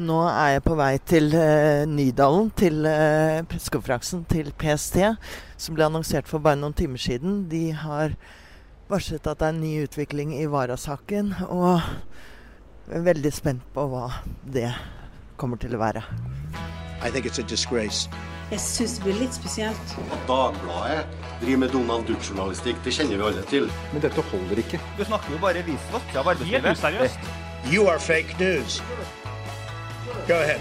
Nå er jeg på vei til uh, Nydalen, til uh, pressekonferansen til PST, som ble annonsert for bare noen timer siden. De har varslet at det er en ny utvikling i Vara-saken, og er veldig spent på hva det kommer til å være. Jeg syns det blir litt spesielt. At Dagbladet driver med Donald Duck-journalistikk, det kjenner vi alle til. Men dette holder ikke. Du snakker jo bare visvask av arbeidslivet. Helt useriøst. You are fake news. Go ahead.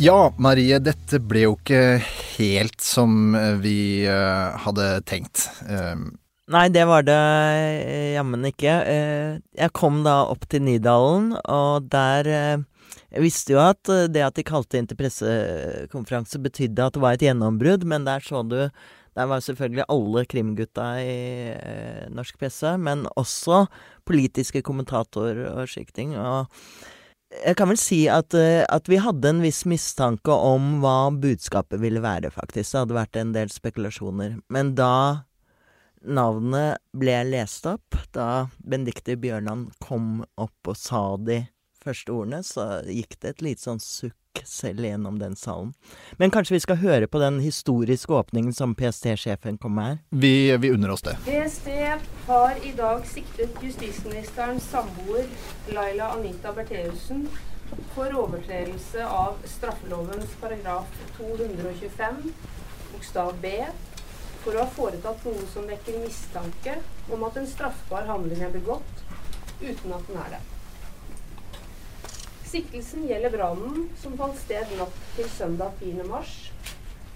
Ja, Marie, dette ble jo ikke helt som vi uh, hadde tenkt. Uh, Nei, det var det uh, jammen ikke. jeg kom da opp til Nydalen, og der Jeg visste jo at det at de kalte inn til pressekonferanse betydde at det var et gjennombrudd, men der så du der var selvfølgelig alle krimgutta i eh, norsk presse, men også politiske kommentatorer og slike ting. Og jeg kan vel si at, eh, at, vi hadde en viss mistanke om hva budskapet ville være, faktisk. Det hadde vært en del spekulasjoner. Men da navnet ble lest opp, da Benedicte Bjørnland kom opp og sa de første ordene, så gikk det et lite sånn sukk selv gjennom den salen. Men kanskje vi skal høre på den historiske åpningen som PST-sjefen kom med her? Vi, vi unner oss det. PST har i dag siktet justisministerens samboer Laila Anita Bertheussen for overtredelse av straffelovens paragraf 225 bokstav b for å ha foretatt noe som vekker mistanke om at en straffbar handling er begått uten at den er det. Siktelsen gjelder brannen som fant sted natt til søndag 10. mars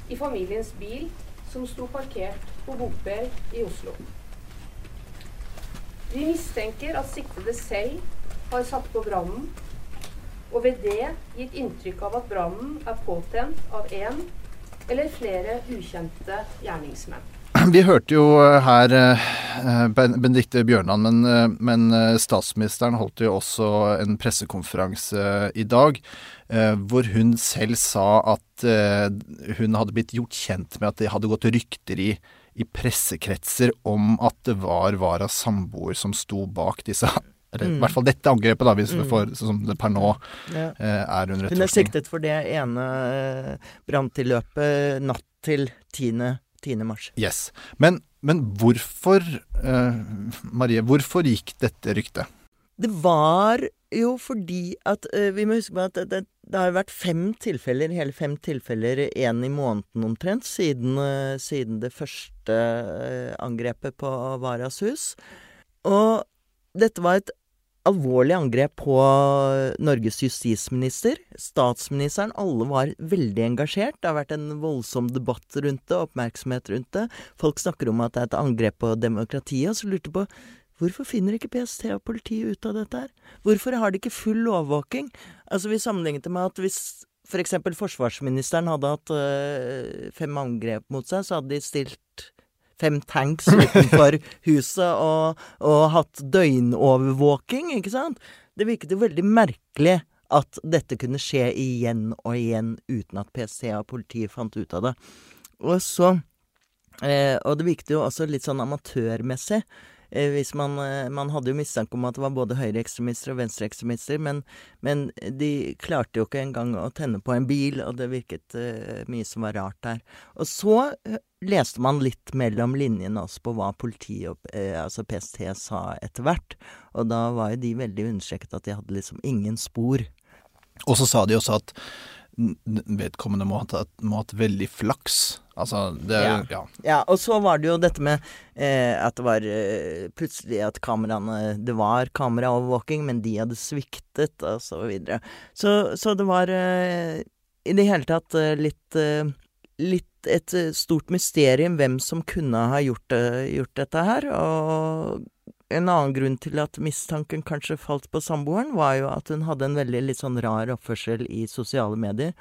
i familiens bil som sto parkert på Bopel i Oslo. Vi mistenker at siktede selv har satt på brannen, og ved det gitt inntrykk av at brannen er påtent av én eller flere ukjente gjerningsmenn. Vi hørte jo eh, her eh, Benedicte Bjørnland, men, eh, men, statsministeren holdt jo også en pressekonferanse i dag hvor hun selv sa at hun hadde blitt gjort kjent med at det hadde gått rykter i, i pressekretser om at det var Varas samboer som sto bak disse eller, mm. I hvert fall dette angrepet, da, hvis mm. får, som det per nå ja. er under etterforskning. Hun er siktet for det ene branntilløpet natt til 10. 10. mars. Yes. Men, men hvorfor, eh, Marie, hvorfor gikk dette ryktet? Det var jo fordi at eh, Vi må huske på at det, det, har vært fem tilfeller, hele fem tilfeller, én i måneden omtrent, siden, eh, siden det første angrepet på Varas hus. Og dette var et alvorlig angrep på Norges justisminister. Statsministeren. Alle var veldig engasjert. Det har vært en voldsom debatt rundt det, oppmerksomhet rundt det. Folk snakker om at det er et angrep på demokratiet, og så lurte på Hvorfor finner ikke PST og politiet ut av dette her? Hvorfor har de ikke full overvåking? Altså, vi sammenlignet det med at hvis. For forsvarsministeren hadde hatt øh, fem angrep mot seg, så hadde de stilt fem tanks utenfor huset og, og hatt døgnovervåking, ikke sant? Det virket jo veldig merkelig at dette kunne skje igjen og igjen uten at PST og politiet fant ut av det. Og så eh, Og det virket jo også litt sånn amatørmessig. Eh, hvis man, eh, man hadde jo mistanke om at det var både høyreekstremister og venstreekstremister, men, men de klarte jo ikke engang å tenne på en bil, og det virket uh, mye som var rart der. Og så leste man litt mellom linjene også på hva politiet og uh, altså PST sa etter hvert, og da var jo de veldig understreket at de hadde liksom ingen spor. Og så sa de også at vedkommende må ha hatt veldig flaks. Altså, det ja. ja. ja. Og så var det jo dette med eh, at det var eh, plutselig at kameraene Det var kameraovervåking, men de hadde sviktet, og så videre. Så, så det var eh, i det hele tatt eh, litt eh, Litt et eh, stort mysterium hvem som kunne ha gjort, gjort dette her. Og en annen grunn til at mistanken kanskje falt på samboeren, var jo at hun hadde en veldig litt sånn rar oppførsel i sosiale medier.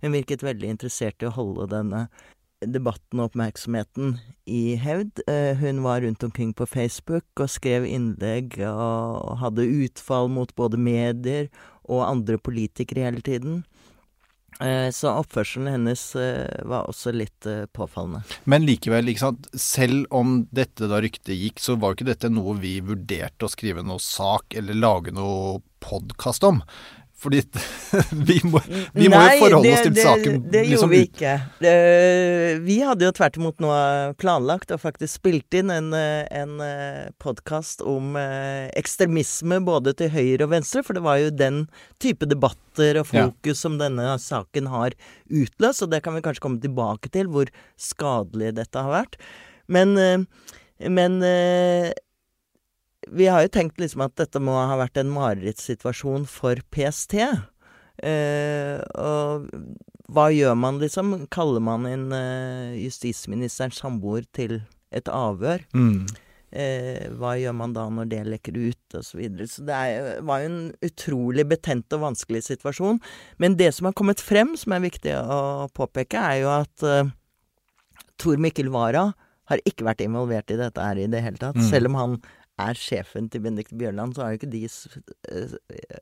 Hun virket veldig interessert i å holde denne debatten og oppmerksomheten i hevd. Eh, hun var rundt omkring på Facebook og skrev innlegg og hadde utfall mot både medier og andre politikere hele tiden. Eh, så oppførselen hennes eh, var også litt eh, påfallende. Men likevel. Selv om dette da ryktet gikk, så var jo ikke dette noe vi vurderte å skrive noe sak eller lage noe podkast om. Fordi vi må, vi må jo forholde oss til det, saken Det, det liksom gjorde vi ikke. Det, vi hadde jo tvert imot nå planlagt og faktisk spilt inn en, eh, en podkast om eh, ekstremisme både til høyre og venstre, for det var jo den type debatter og Ja. fokus som denne saken har utløst, og det kan vi kanskje komme tilbake til, hvor skadelig dette har vært. Men, eh, men eh, vi har jo tenkt liksom at dette må ha vært en marerittsituasjon for PST. Eh, og hva gjør man, liksom? Kaller man inn eh, justisministerens samboer til et avhør? Mm. Eh, hva gjør man da når det lekker ut, osv. Så, videre. så det er, var jo en utrolig betent og vanskelig situasjon. Men det som har kommet frem, som er viktig å påpeke, er jo at eh, Tor Mikkel Wara har ikke vært involvert i dette her i det hele tatt. Mm. Selv om han er sjefen til Benedicte Bjørland, så har jo ikke de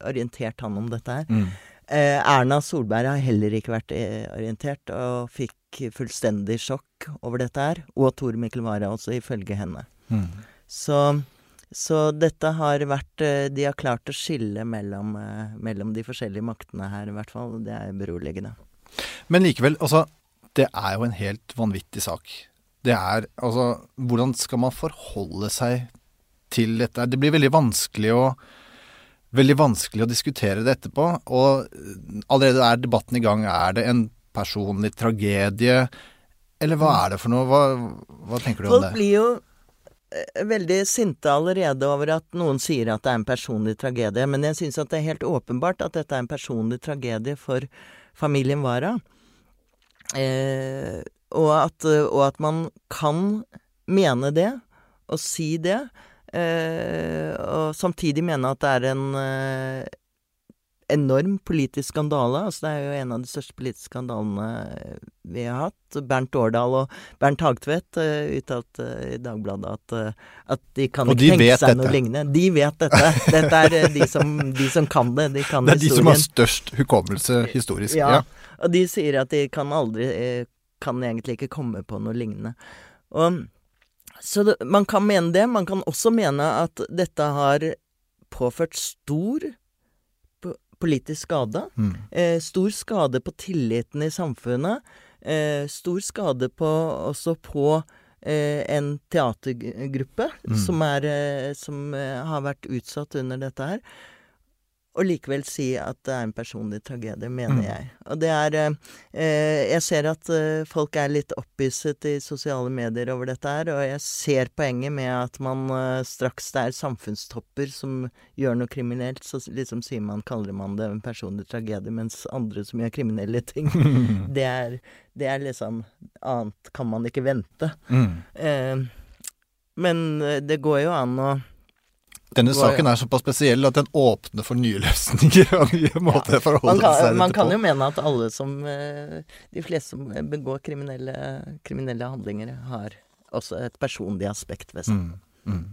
orientert han om dette her. Mm. Eh, Erna Solberg har heller ikke vært eh, orientert, og fikk fullstendig sjokk over dette her. Og Tor Mikkel Wara også, ifølge henne. Mm. Så, så dette har vært eh, De har klart å skille mellom, eh, mellom de forskjellige maktene her, i hvert fall. Det er beroligende. Men likevel, altså Det er jo en helt vanvittig sak. Det er altså Hvordan skal man forholde seg til dette? Det blir veldig vanskelig å Veldig vanskelig å diskutere det etterpå. Og allerede er debatten i gang. Er det en personlig tragedie? Eller hva er det for noe? Hva, hva tenker du om det? Folk blir jo eh, veldig sinte allerede over at noen sier at det er en personlig tragedie. Men jeg syns at det er helt åpenbart at dette er en personlig tragedie for familien Wara. Eh, og, at, og at man kan mene det, og si det. Eh, og samtidig mene at det er en eh, enorm politisk skandale. Altså det er jo en av de største politiske skandalene vi har hatt. Bernt Årdal og Bernt Hagtvedt uh, uttalte eh, i Dagbladet at, eh, at de kan Og ikke de tenke seg dette. noe lignende. De vet dette. Dette er eh, de som, de som kan det. De kan Det er de som har størst hukommelse historisk. Ja. Ja. Og de sier at de kan aldri eh, Kan egentlig ikke komme på noe lignende. Og, så det, man kan mene det. Man kan også mene at dette har påført stor politisk skade. Mm. Eh, stor skade på tilliten i samfunnet. Eh, stor skade på, også på eh, en teatergruppe Mm. som, er, eh, som eh, har vært utsatt under dette her. Og likevel si at det er en personlig tragedie, mener Mm. jeg. Og det er eh, eh, Jeg ser at eh, folk er litt opphisset i sosiale medier over dette her, og jeg ser poenget med at man eh, straks det er samfunnstopper som gjør noe kriminelt, så liksom sier man, kaller man det en personlig tragedie, mens andre som gjør kriminelle ting, det er, det er liksom Annet kan man ikke vente. Mm. Eh, men eh, det går jo an å Denne saken er såpass spesiell at den åpner for nye løsninger og nye måter å forholde man kan, seg man kan jo mene at alle som eh, De fleste som begår kriminelle, kriminelle handlinger, har også et personlig aspekt ved seg. Mm, mm.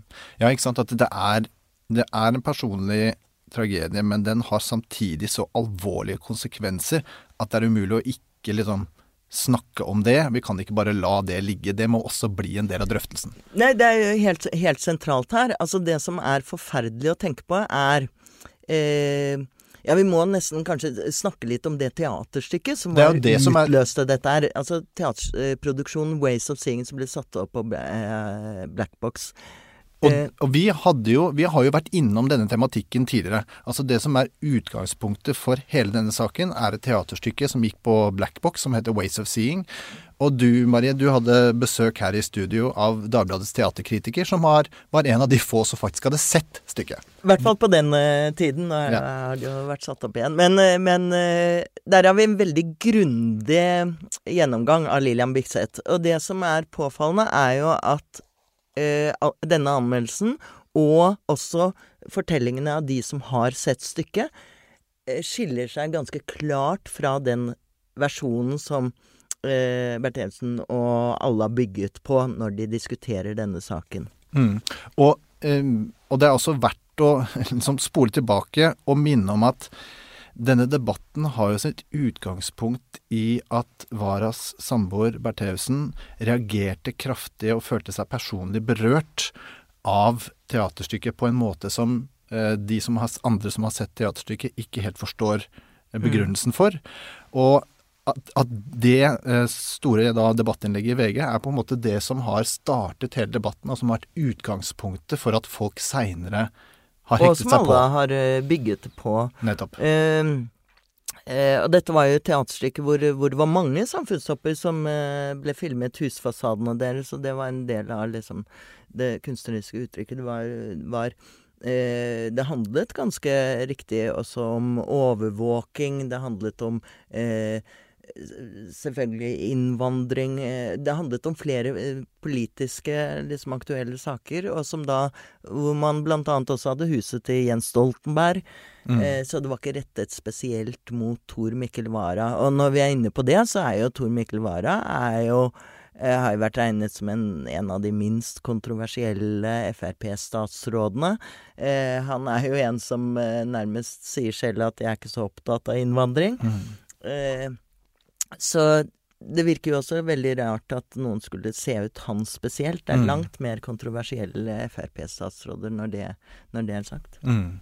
Ja, ikke sant. At det er, det er en personlig tragedie, men den har samtidig så alvorlige konsekvenser at det er umulig å ikke liksom snakke om det. Vi kan ikke bare la det ligge. Det må også bli en del av drøftelsen. Nei, det er jo helt, helt sentralt her. Altså, det som er forferdelig å tenke på, er eh, ja, vi må nesten kanskje snakke litt om det teaterstykket som Det var det som er- dette her. Altså teaterproduksjonen 'Ways of Seeing' som ble satt opp på eh, Black Box. Og, Eh, og vi, jo, vi har jo vært innom denne tematikken tidligere. Altså Det som er utgangspunktet for hele denne saken, er et teaterstykke som gikk på Black Box, som heter Ways of Seeing. Og du, Marie, du hadde besøk her i studio av Dagbladets teaterkritiker, som var, var en av de få som faktisk hadde sett stykket. I hvert fall på den uh, tiden. Nå Ja. har det jo vært satt opp igjen. Men, uh, men uh, der har vi en veldig grundig gjennomgang av Lillian Bikseth. Og det som er påfallende, er jo at denne anmeldelsen, og også fortellingene av de som har sett stykket, eh, skiller seg ganske klart fra den versjonen som eh, Bertheussen og alle har bygget på når de diskuterer denne saken. Mm. Og, eh, og det er også verdt å liksom spole tilbake og minne om at denne debatten har jo sitt utgangspunkt i at Varas samboer Bertheussen reagerte kraftig og følte seg personlig berørt av teaterstykket på en måte som eh, de som har, andre som har sett teaterstykket, ikke helt forstår eh, begrunnelsen for. Og at, at det eh, store da, debattinnlegget i VG er på en måte det som har startet hele debatten, og som har vært utgangspunktet for at folk seinere Og som alle har eh, bygget på. Nettopp. Eh, eh, og dette var jo et teaterstykke hvor, hvor det var mange samfunnstopper som eh, ble filmet husfasadene deres, og det var en del av liksom det kunstneriske uttrykket. Det var, var eh, Det handlet ganske riktig også om overvåking. Det handlet om eh, selvfølgelig innvandring. eh, Det handlet om flere eh, politiske liksom, aktuelle saker, og som da Hvor man blant annet også hadde huset til Jens Stoltenberg. Eh, så det var ikke rettet spesielt mot Tor Mikkel Wara. Og når vi er inne på det, så er jo Tor Mikkel Wara er jo eh, har jo vært regnet som en, en av de minst kontroversielle Frp-statsrådene. Eh, han er jo en som eh, nærmest sier selv at 'jeg er ikke så opptatt av innvandring'. Eh, så det virker jo også veldig rart at noen skulle se ut han spesielt. Det er Mm. langt mer kontroversielle Frp-statsråder når det, når det er sagt. Mm.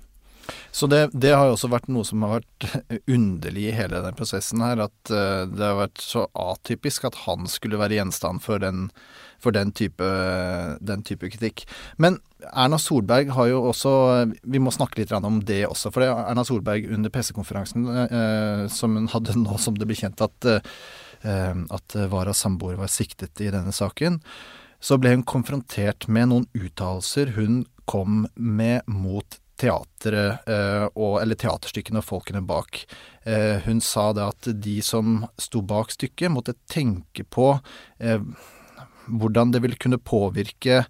Så det, det har jo også vært noe som har vært underlig i hele den prosessen her. At eh, det har vært så atypisk at han skulle være gjenstand for den, for den, type, den type kritikk. Men Erna Solberg har jo også Vi må snakke litt om det også. For det er Erna Solberg under pressekonferansen eh, som hun hadde nå som det ble kjent at, eh, at Varas samboer var siktet i denne saken, så ble hun konfrontert med noen uttalelser hun kom med mot teatret, eh, og, eller teaterstykkene og folkene bak. Eh, hun sa det at de som sto bak stykket, måtte tenke på eh, hvordan det ville kunne påvirke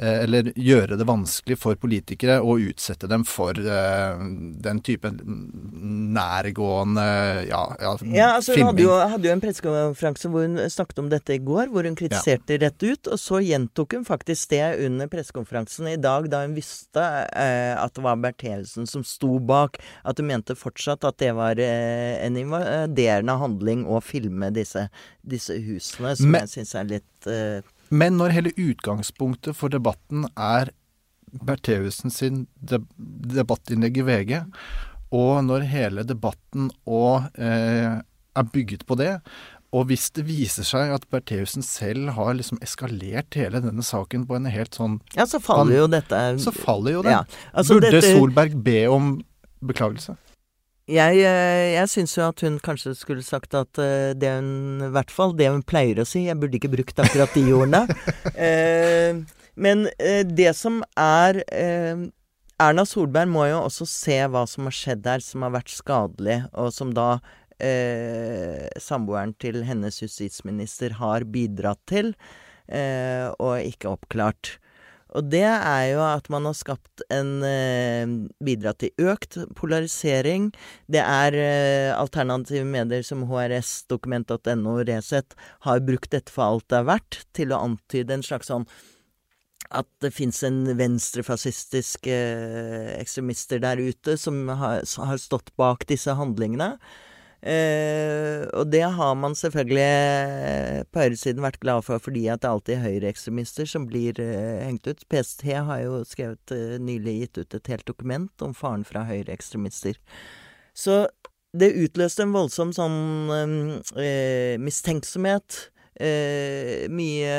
eller gjøre det vanskelig for politikere å utsette dem for eh, den type nærgående ja, ja, Ja, altså Hun hadde jo, hadde jo en pressekonferanse hvor hun snakket om dette i går, hvor hun kritiserte rett ut. Og så gjentok hun faktisk det under pressekonferansen i dag, da hun visste eh, at det var Bertheussen som sto bak. At hun mente fortsatt at det var eh, en invaderende handling å filme disse, disse husene, som Men- jeg syns er litt eh, Men når hele utgangspunktet for debatten er Bertheussen sin deb debattinnlegg i VG, og når hele debatten og, eh, er bygget på det, og hvis det viser seg at Bertheussen selv har liksom eskalert hele denne saken på en helt sånn Ja, så faller jo dette Så faller jo det. Ja, altså Burde dette- Solberg be om beklagelse? Jeg, eh, jeg syns jo at hun kanskje skulle sagt at eh, det hun I hvert fall det hun pleier å si. Jeg burde ikke brukt akkurat de ordene. Eh, men eh, det som er eh, Erna Solberg må jo også se hva som har skjedd der som har vært skadelig, og som da eh, samboeren til hennes justisminister har bidratt til, eh, og ikke oppklart. Og det er jo at man har skapt en eh, Bidratt til økt polarisering. Det er eh, alternative medier som HRS, dokument.no, Resett har brukt dette for alt det er verdt, til å antyde en slags sånn at det fins en venstrefascistisk eh, ekstremister der ute som har, har stått bak disse handlingene. Eh, og det har man selvfølgelig eh, på høyresiden vært glad for, fordi at det alltid er høyreekstremister som blir eh, hengt ut. PST har jo skrevet eh, nylig gitt ut et helt dokument om faren fra høyreekstremister. Så det utløste en voldsom sånn mistenksomhet. Mye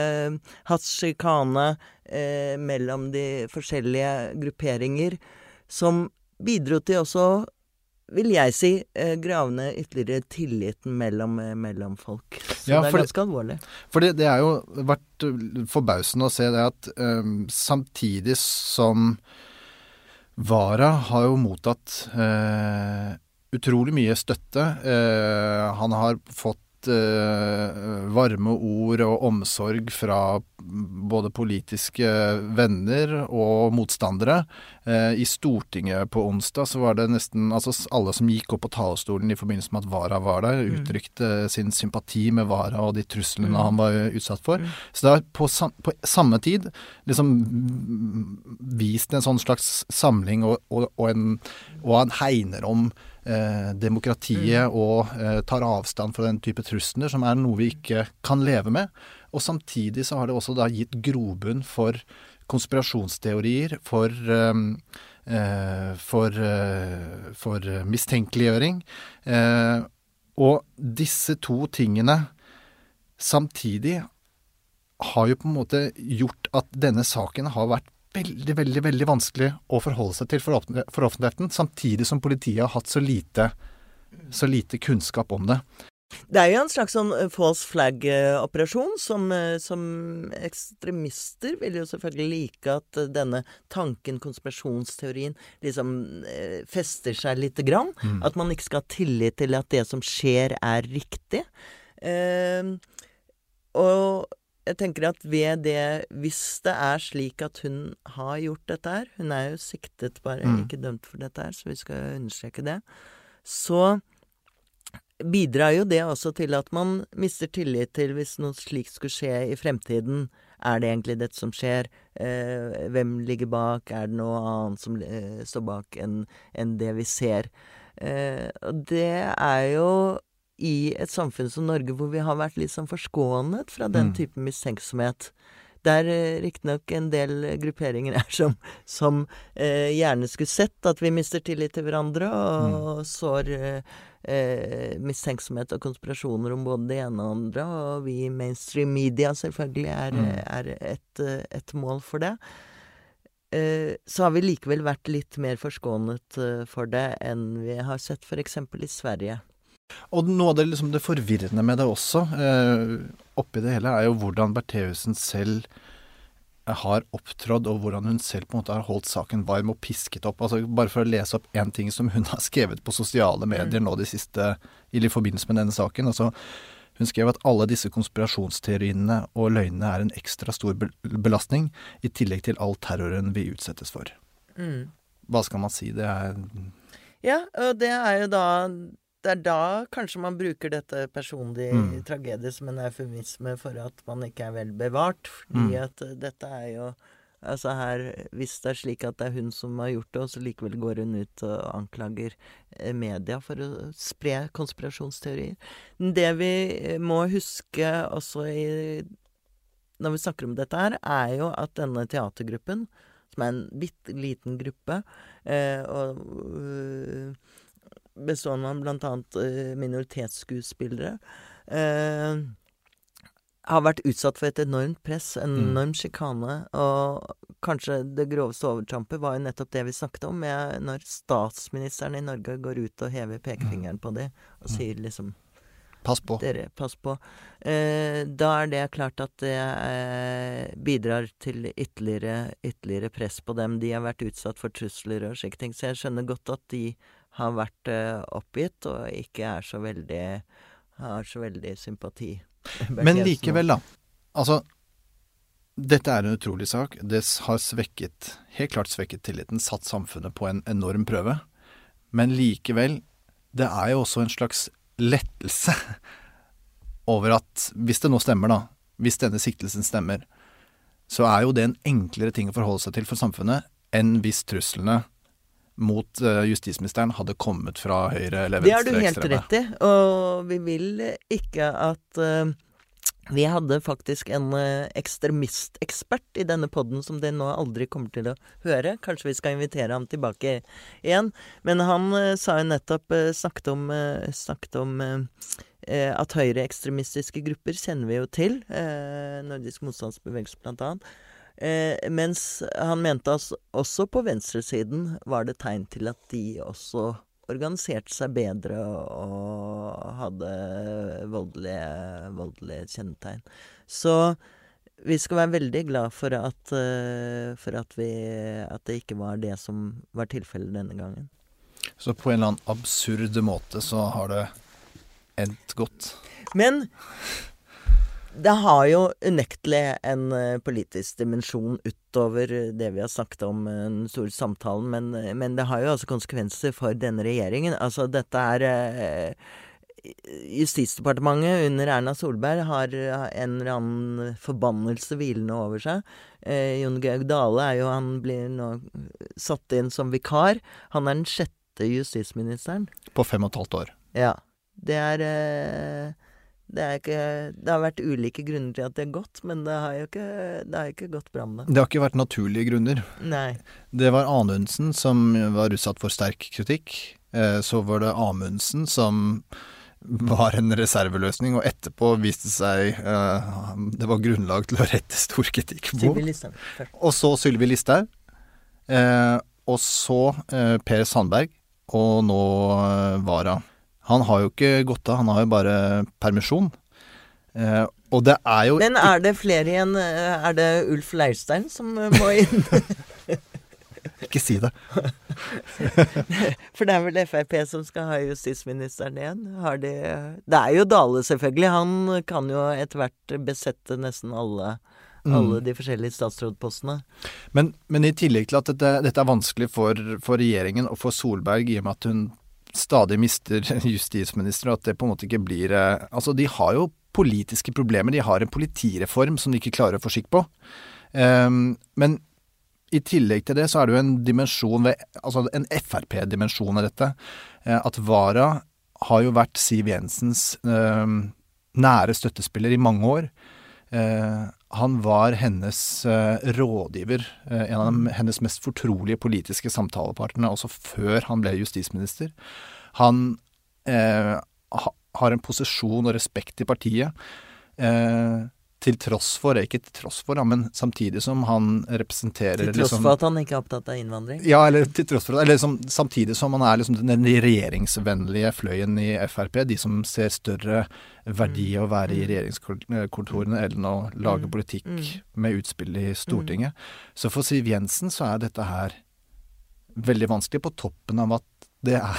hattsjikane eh, mellom de forskjellige grupperinger, som bidro til også vil jeg si, gravende gravne ytterligere tilliten mellom, eh, mellom folk. Så Ja, det er ganske alvorlig. For det, det er jo vært uh, forbausende å se det at um, samtidig som Vara har jo mottatt uh, utrolig mye støtte. Uh, han har fått varme ord og omsorg fra både politiske venner og motstandere. Uh, I Stortinget på onsdag så var det nesten altså alle som gikk opp på talerstolen i forbindelse med at Vara var der, uttrykte sin sympati med Vara og de truslene han var utsatt for. Så det har på, på samme tid liksom mm, vist en sånn slags samling og, og, og, en, og han hegner om eh, demokratiet og eh, tar avstand fra den type trusler, som er noe vi ikke kan leve med. Og samtidig så har det også da gitt grobunn for konspirasjonsteorier, for eh, eh, for, eh, for mistenkeliggjøring. Eh, og disse to tingene samtidig har jo på en måte gjort at denne saken har vært veldig, veldig veldig vanskelig å forholde seg til for offentligheten, samtidig som politiet har hatt så lite, så lite kunnskap om det. Det er jo en slags sånn false flag-operasjon, som, som, ekstremister vil jo selvfølgelig like at denne tanken, konspirasjonsteorien, liksom fester seg lite grann. Mm. At man ikke skal ha tillit til at det som skjer, er riktig. Eh, og jeg tenker at ved det Hvis det er slik at hun har gjort dette her Hun er jo siktet, bare mm. ikke dømt for dette her, så vi skal understreke det. Så bidrar jo det også til at man mister tillit til hvis noe slikt skulle skje i fremtiden. Er det egentlig dette som skjer? Eh, hvem ligger bak? Er det noe annet som eh, står bak enn en det vi ser? Eh, og det er jo i et samfunn som Norge, hvor vi har vært litt sånn forskånet fra den mm. type mistenksomhet. Der eh, riktignok en del grupperinger er som, som eh, gjerne skulle sett at vi mister tillit til hverandre, og, mm. sår eh, eh, mistenksomhet og konspirasjoner om både det ene og det andre. Og vi i mainstream media selvfølgelig er, mm. er et, et, mål for det. Eh, så har vi likevel vært litt mer forskånet for det enn vi har sett f.eks. i Sverige. Og noe av det, liksom, det forvirrende med det også, eh, oppi det hele, er jo hvordan Bertheussen selv har opptrådt, og hvordan hun selv på en måte har holdt saken varm og pisket opp. Altså Bare for å lese opp én ting som hun har skrevet på sosiale medier mm. nå de siste, i forbindelse med denne saken. altså hun skrev at alle disse konspirasjonsteoriene og løgnene er en ekstra stor belastning, i tillegg til all terroren vi utsettes for. Mm. Hva skal man si? Det er Ja, og det er jo da det er da kanskje man bruker dette personlige mm. tragedie som en eufemisme for at man ikke er vel bevart. Fordi mm. at uh, dette er jo Altså her, Hvis det er slik at det er hun som har gjort det, og så likevel går hun ut og anklager eh, media for å spre konspirasjonsteorier Det vi eh, må huske også i, når vi snakker om dette her, er jo at denne teatergruppen, som er en bitte liten gruppe, eh, og øh, bestående av bl.a. Uh, minoritetsskuespillere, eh, har vært utsatt for et enormt press, en mm. enorm sjikane. Og kanskje det groveste overtrampet var jo nettopp det vi snakket om, med når statsministeren i Norge går ut og hever pekefingeren på dem og mm. sier liksom Pass på. Dere, pass på. Eh, da er det klart at det eh, bidrar til ytterligere, ytterligere press på dem. De har vært utsatt for trusler og slike ting, så jeg skjønner godt at de har vært uh, oppgitt og ikke er så veldig har så veldig sympati. Men likevel, da. Altså, dette er en utrolig sak. Det har svekket, helt klart svekket tilliten, satt samfunnet på en enorm prøve. Men likevel, det er jo også en slags lettelse over at hvis det nå stemmer, da, hvis denne siktelsen stemmer, så er jo det en enklere ting å forholde seg til for samfunnet enn hvis truslene mot uh, justisministeren hadde kommet fra høyre eller venstre Det har du helt rett i, og vi vil ikke at uh, vi hadde faktisk en uh, ekstremistekspert i denne poden som det nå aldri kommer til å høre. Kanskje vi skal invitere ham tilbake igjen. Men han sa jo nettopp Snakket om, snakket om at høyreekstremistiske grupper kjenner vi jo til. Nordisk motstandsbevegelse, blant annet. Eh, mens han mente at også på venstresiden var det tegn til at de også organiserte seg bedre og hadde voldelige, voldelige kjennetegn. Så vi skal være veldig glad for at, uh, for at, vi, at det ikke var det som var tilfellet denne gangen. Så på en eller annen absurd måte så har det endt godt? Men det har jo unektelig en uh, politisk dimensjon utover det vi har snakket om uh, den store samtalen, men, men, det har jo også konsekvenser for denne regjeringen. Altså, dette er Justisdepartementet under Erna Solberg har en eller annen forbannelse hvilende over seg. Eh, Jon Georg Dale er jo Han blir nå satt inn som vikar. Han er den sjette justisministeren. På fem og et halvt år. Ja. Det er eh, det, er ikke, det har vært ulike grunner til at det har gått, men det har jo ikke, det har ikke gått bra med det. Det har ikke vært naturlige grunner. Nei. Det var Anundsen som var utsatt for sterk kritikk. Eh, så var det Amundsen som var en reserveløsning, og etterpå viste det seg eh, det var grunnlag til å rette stor kritikk mot. Og så Sylvi Listhaug. Eh, og så Per Sandberg. Og nå Vara. Han har jo ikke gått av, han har jo bare permisjon. Eh, og det er jo Men er det flere igjen? eh, Er det Ulf Leirstein som eh, må inn? Ikke si det. For det er vel Frp som skal ha justisministeren igjen? Har de Det er jo Dale, selvfølgelig. Han kan jo etter hvert besette nesten alle, alle Mm. de forskjellige statsrådpostene. Men, men i tillegg til at dette, dette er vanskelig for, for regjeringen og for Solberg i og med at hun stadig mister justisminister, at det på en måte ikke blir eh, Altså, de har jo politiske problemer. De har en politireform som de ikke klarer å få skikk på. Um, men i tillegg til det så er det jo en dimensjon ved Altså en Frp-dimensjon av dette. Eh, at Vara har jo vært Siv Jensens um, nære støttespiller i mange år. Eh, han var hennes uh, rådgiver, uh, en av de, hennes mest fortrolige politiske samtalepartnere, også før han ble justisminister. Han uh, ha, har en posisjon og respekt i partiet. Eh, til tross for, ikke til tross for, da, men samtidig som han representerer Til tross liksom, for at han ikke er opptatt av innvandring. ja, eller til tross for Eller liksom, samtidig som han er liksom den regjeringsvennlige fløyen i Frp. De som ser større verdi i å være i regjeringskontorene enn å lage Mm. politikk Mm. med utspill i Stortinget. Så for Siv Jensen så er dette her veldig vanskelig, på toppen av at det er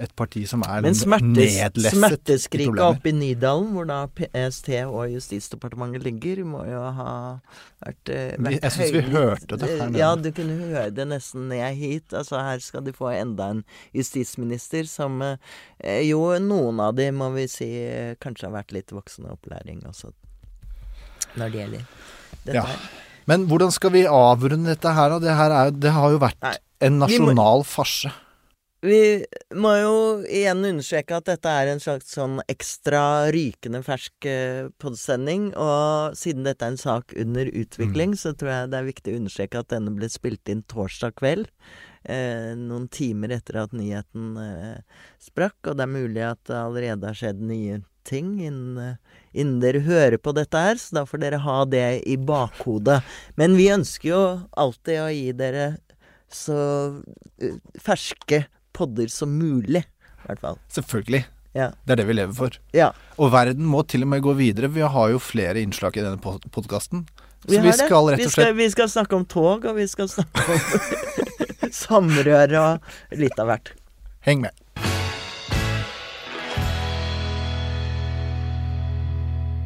et parti som er Men smertes, nedlesset Men smerteskriket oppe i Nydalen, hvor da PST og Justisdepartementet ligger, må jo ha vært, eh, vært jeg syns vi hørte det her nede. Ja, du kunne høre det nesten ned hit. Altså, her skal de få enda en justisminister som eh, Jo, noen av de må vi si eh, kanskje har vært litt voksenopplæring også, når det gjelder dette Ja. her. Men hvordan skal vi avrunde dette her, da? Det, her er, det har jo vært Nei, en nasjonal farse. Vi må jo igjen understreke at dette er en slags sånn ekstra rykende fersk eh, podsending. Og siden dette er en sak under utvikling, så tror jeg det er viktig å understreke at denne ble spilt inn torsdag kveld. Eh, noen timer etter at nyheten eh, sprakk. Og det er mulig at det allerede har skjedd nye ting innen, eh, innen dere hører på dette her, så da får dere ha det i bakhodet. Men vi ønsker jo alltid å gi dere så eh, ferske podder som mulig, i hvert fall. Selvfølgelig. Ja. Det er det vi lever for. Ja, Og verden må til og med gå videre. Vi har jo flere innslag i denne podkasten. Så vi, vi skal rett og slett vi skal snakke om tog, og vi skal snakke om samrøre og litt av hvert. Heng med.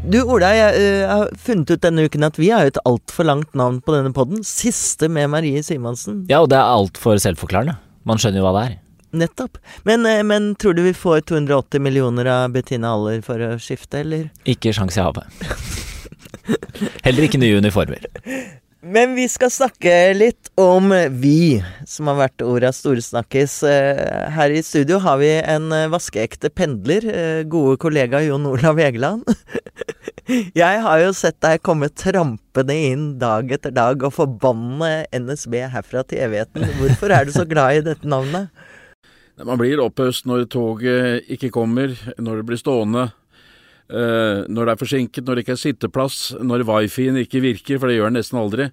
Du Ola, jeg jeg, har funnet ut denne uken at vi har et altfor langt navn på denne podden. Siste med Marie Simonsen. Ja, og det er altfor selvforklarende. Man skjønner jo hva det er. Nettopp. Men, eh, men tror du vi får 280 millioner av Bettina Aller for å skifte, eller? Ikke sjans i havet. Heller ikke nye uniformer. Men vi skal snakke litt om vi, som har vært ordas storsnakkis. Eh, Her i studio har vi en eh, vaskeekte pendler, gode kollega Jon Olav Egeland. Jeg har jo sett deg komme trampende inn dag etter dag og forbanne NSB herfra til evigheten. Hvorfor er du så glad i dette navnet? Man blir opphøst når toget ikke kommer, når det blir stående, eh, når det er forsinket, når det ikke er sitteplass, når wifien ikke virker, for det gjør den nesten aldri.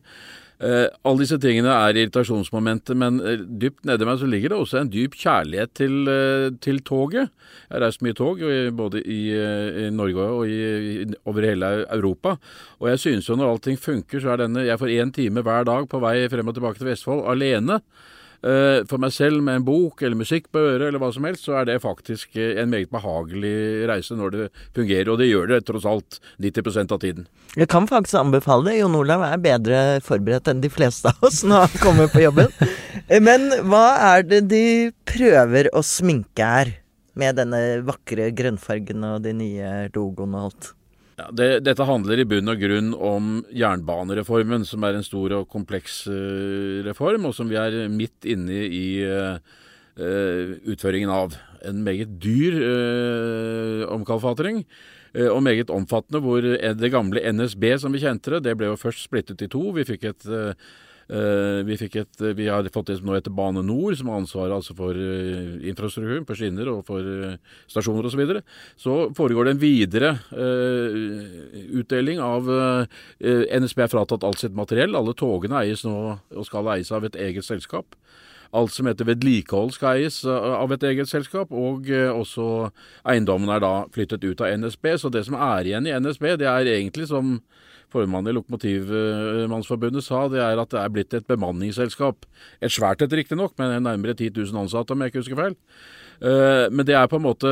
Eh, alle disse tingene er irritasjonsmomenter, men eh, dypt nedi meg så ligger det også en dyp kjærlighet til, til toget. Jeg har reist mye tog, både i, i Norge og i, over hele Europa. Og jeg synes jo når allting funker, så er denne Jeg får én time hver dag på vei frem og tilbake til Vestfold alene. Eh, For meg selv med en bok eller musikk på øret eller hva som helst, så er det faktisk eh, en meget behagelig reise når det fungerer. Og det gjør det tross alt 90% av tiden. Jeg kan faktisk anbefale det. Jon Olav er bedre forberedt enn de fleste av oss når han kommer på jobben. Men hva er det de prøver å sminke her? Med denne vakre grønnfargen og de nye logoene og alt. Ja, det, dette handler i bunn og grunn om jernbanereformen, som er en stor og kompleks uh, reform, og som vi er midt inne i, uh, uh, utføringen av. En meget dyr omkalfatring. Og meget omfattende, hvor det gamle NSB som vi kjente det, det ble jo først splittet i to. Vi fikk et vi, fikk et, vi har fått som nå heter Bane Nor, som har ansvaret altså for eh, infrastrukturen på skinner og for eh, stasjoner osv. Så, videre. så foregår det en videre eh, utdeling av eh, NSB er fratatt alt sitt materiell. Alle togene eies nå og skal eies av et eget selskap. Alt som heter vedlikehold skal eies eh, av et eget selskap, og eh, også eiendommen er da flyttet ut av NSB. Så det som er igjen i NSB, det er egentlig som formannen i Lokomotivmannsforbundet sa, det er at det er blitt et bemanningsselskap. Et svært et riktignok, med nærmere 10 000 ansatte, om jeg ikke husker feil. Eh, Men det er på en måte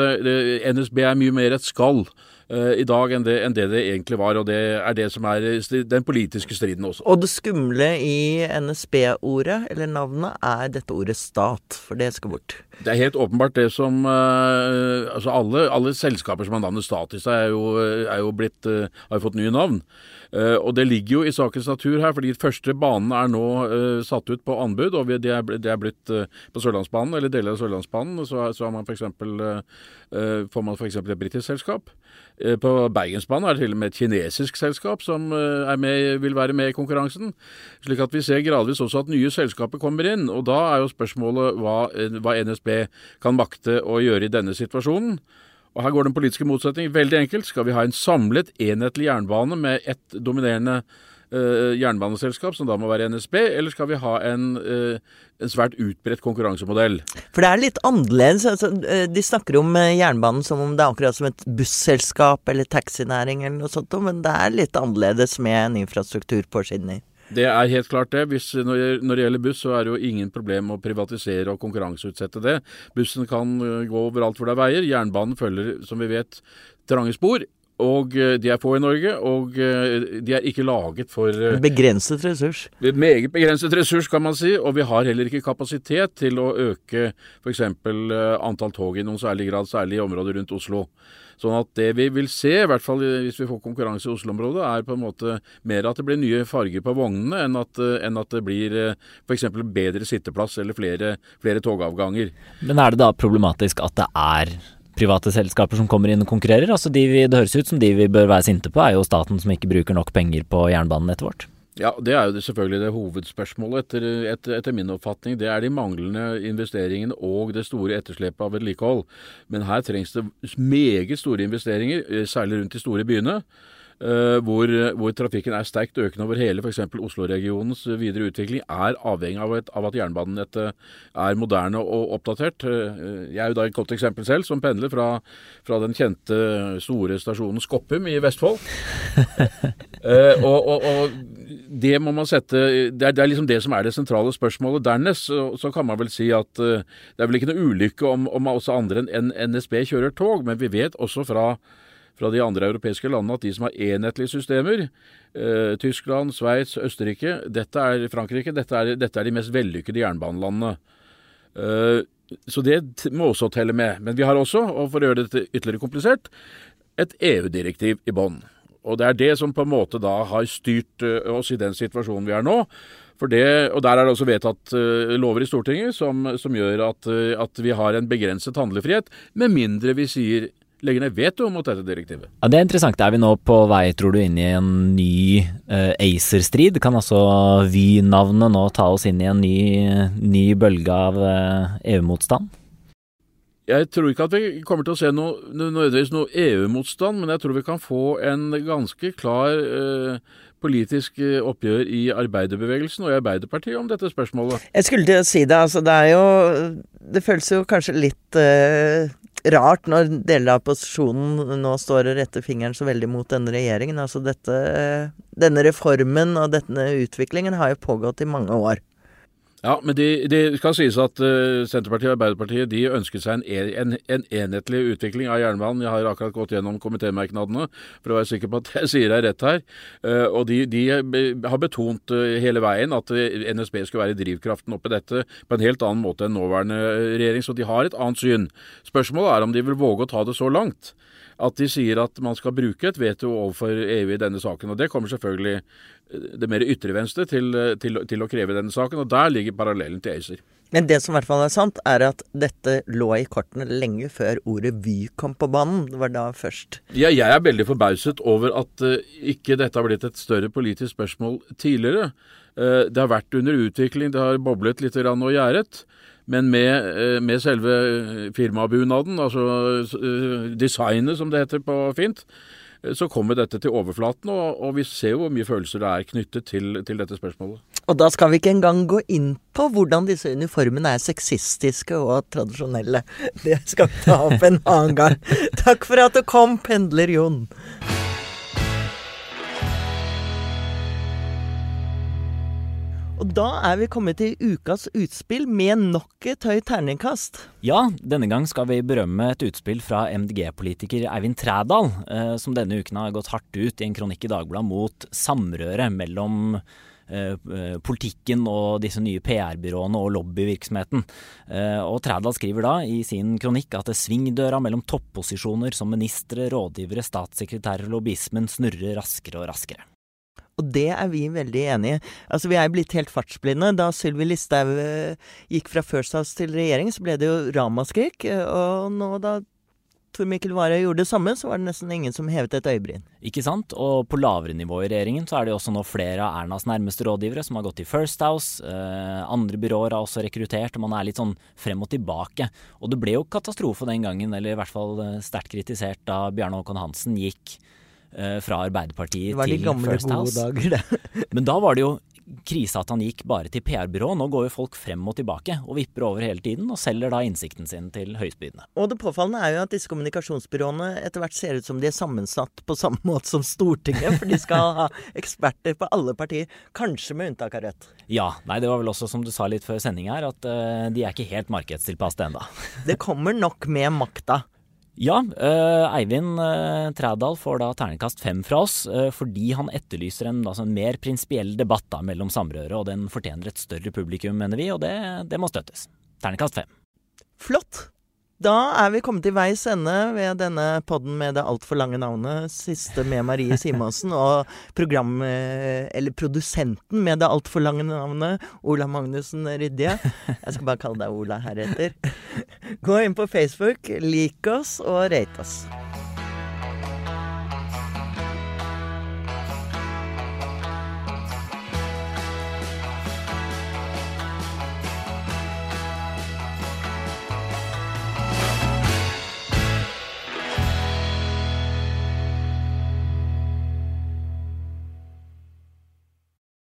NSB er mye mer et skall i dag enn det, enn det det egentlig var, og det er det som er den politiske striden også. Og det skumle i NSB-ordet, eller navnet, er dette ordet stat, for det skal bort. Det er helt åpenbart det som uh, Altså alle, alle selskaper som har navnet stat i seg, er jo, er jo blitt uh, har fått nye navn. Uh, og det ligger jo i sakens natur her, fordi de første banene er nå eh, satt ut på anbud. Og det, er, de er blitt eh, på Sørlandsbanen, eller deler av Sørlandsbanen, så, så har man for eksempel, eh, eh, får man f.eks. et britisk selskap. Eh, På Bergensbanen er det til og med et kinesisk selskap som eh, med, vil være med i konkurransen. Slik at vi ser gradvis også at nye selskaper kommer inn. Og da er jo spørsmålet hva, eh, hva NSB kan makte å gjøre i denne situasjonen. Og Her går den politiske motsetning veldig enkelt. Skal vi ha en samlet, enhetlig jernbane med ett dominerende eh, jernbaneselskap, som da må være NSB, eller skal vi ha en, eh, en svært utbredt konkurransemodell? For det er litt annerledes. Altså, eh, de snakker om eh, jernbanen som om det er akkurat som et busselskap eller taxinæring eller noe sånt, men det er litt annerledes med en infrastruktur på skinner. Det er helt klart det. Hvis, når, det gjelder buss, så er det jo ingen problem å privatisere og konkurranseutsette det. Bussen kan gå overalt hvor det er veier. Jernbanen følger, som vi vet, trange spor. Og øh, de er få i Norge, og øh, de er ikke laget for øh, Begrenset ressurs. Meget begrenset ressurs, kan man si, og vi har heller ikke kapasitet til å øke f.eks. antall tog i noen særlig grad, særlig i områder rundt Oslo. Sånn at det vi vil se, i hvert fall hvis vi får konkurranse i Oslo-området, er på en måte mer at det blir nye farger på vognene, enn at, eh, enn at det blir f.eks. bedre sitteplass eller flere, flere togavganger. Men er det da problematisk at det er private selskaper som kommer inn og konkurrerer? Altså de vi, Det høres ut som de vi bør være sinte på, er jo staten som ikke bruker nok penger på jernbanenettet vårt. Ja, Det er jo selvfølgelig det hovedspørsmålet etter, etter, etter min oppfatning. Det er de manglende investeringene og det store etterslepet av vedlikehold. Men her trengs det meget store investeringer, eh, særlig rundt de store byene. Eh, hvor, hvor trafikken er sterkt økende over hele f.eks. Oslo-regionens videre utvikling, er avhengig av, et, av at jernbanenettet er moderne og oppdatert. Eh, Jeg er jo da et godt eksempel selv, som pendler fra, fra den kjente store stasjonen Skoppum i Vestfold. Eh, og, og, og det må man sette det er, det er liksom det som er det sentrale spørsmålet. Dernest så, så kan man vel si at eh, det er vel ikke noe ulykke om, om også andre enn NSB kjører tog, men vi vet også fra, fra de andre europeiske landene at de som har enhetlige systemer, eh, Tyskland, Sveits, Østerrike, dette er Frankrike, dette er, dette er de mest vellykkede jernbanelandene. Eh, så det må også telle med. Men vi har også, og for å gjøre dette ytterligere komplisert, et EU-direktiv i bånn. Og det er det som på en måte da har styrt eh, oss i den situasjonen vi er nå. For det, og Der er det også vedtatt eh, lover i Stortinget som, som gjør at, eh, at vi har en begrenset handlefrihet, med mindre vi sier legger ned veto mot dette direktivet. Ja, Det er interessant. Er vi nå på vei, tror du, inn i en ny uh, ACER-strid? Kan altså Vy-navnet nå ta oss inn i en ny, ny bølge av uh, EU-motstand? Jeg tror ikke at vi kommer til å se noe, nødvendigvis noe EU-motstand, men jeg tror vi kan få en ganske klar eh, politisk oppgjør i arbeiderbevegelsen og i Arbeiderpartiet om dette spørsmålet. Jeg skulle til å si det, altså det er jo Det føles jo kanskje litt rart når deler av opposisjonen nå står og retter fingeren så veldig mot denne regjeringen. Altså dette Denne reformen og denne utviklingen har jo pågått i mange år. Ja, men det de skal sies at uh, Senterpartiet og Arbeiderpartiet de ønsket seg en, en, en enhetlig utvikling av jernbanen. Jeg har akkurat gått gjennom komitémerknadene for å være sikker på at jeg sier det rett her. Uh, og de, de har betont uh, hele veien at NSB skulle være drivkraften oppi dette på en helt annen måte enn nåværende regjering. Så de har et annet syn. Spørsmålet er om de vil våge å ta det så langt at de sier at man skal bruke et veto overfor EU i denne saken. Og Det kommer selvfølgelig eh, det mer ytre venstre til, eh, til, til å kreve denne saken, og der ligger parallellen til ACER. Men det som i hvert fall er sant, er at dette lå i kortene lenge før ordet Vy kom på banen. Det var da først. Ja, jeg er veldig forbauset over at uh, ikke dette har blitt et større politisk spørsmål tidligere. Uh, det har vært under utvikling, det har boblet litt og gjæret. Men med, uh, med selve firmabunaden, altså designet som det heter på fint, så kommer dette til overflaten, og, og, vi ser jo hvor mye følelser det er knyttet til, til, dette spørsmålet. Og da skal vi ikke engang gå inn på hvordan disse uniformene er sexistiske og tradisjonelle. Det skal vi ta opp en annen gang. Takk for at du kom, pendler Jon. Og da er vi kommet til ukas utspill med nok et høyt terningkast. Ja, denne gang skal vi berømme et utspill fra MDG-politiker Eivind Trædal, eh, som denne uken har gått hardt ut i en kronikk i Dagbladet mot samrøret mellom eh, eh politikken og disse nye PR-byråene og lobbyvirksomheten. Eh, og Trædal skriver da i sin kronikk at svingdøra mellom topposisjoner som ministre, rådgivere, statssekretærer og lobbyismen snurrer raskere og raskere. Og det er vi veldig enig i. Altså, vi er blitt helt fartsblinde. Da Sylvi Listhaug eh, gikk fra First House til regjering, så ble det jo ramaskrik. Eh, og nå da Tor Mikkel Wara gjorde det samme, så var det nesten ingen som hevet et øyebryn. Ikke sant. Og på lavere nivå i regjeringen så er det jo også nå flere av Ernas nærmeste rådgivere som har gått til First House. Eh, andre byråer har også rekruttert, og man er litt sånn frem og tilbake. Og det ble jo katastrofe den gangen, eller i hvert fall sterkt kritisert da Bjarne Håkon Hansen gikk fra Arbeiderpartiet til First House. Dager, det. Men da var det jo krise at han gikk bare til PR-byrå. Nå går jo folk frem og tilbake og vipper over hele tiden, og selger da innsikten sin til høystbydende. Og det påfallende er jo at disse kommunikasjonsbyråene etter hvert ser ut som de er sammensatt på samme måte som Stortinget, for de skal ha eksperter på alle partier, kanskje med unntak av Rødt. Ja. Nei, det var vel også som du sa litt før sending her, at uh, de er ikke helt markedstilpasset ennå. det kommer nok med makta. Ja, uh, Eivind uh, Trædal får da terningkast fem fra oss, uh, fordi han etterlyser en, altså en mer prinsipiell debatt da, mellom samrøret, og den fortjener et større publikum, mener vi, og det, det må støttes. Terningkast fem. Flott. Da er vi kommet til veis ende ved denne podden med det altfor lange navnet. Siste med Marie Simonsen og program... Eller produsenten med det altfor lange navnet, Ola Magnussen Rydje. Jeg skal bare kalle deg Ola heretter. Gå inn på Facebook, lik oss og rate oss.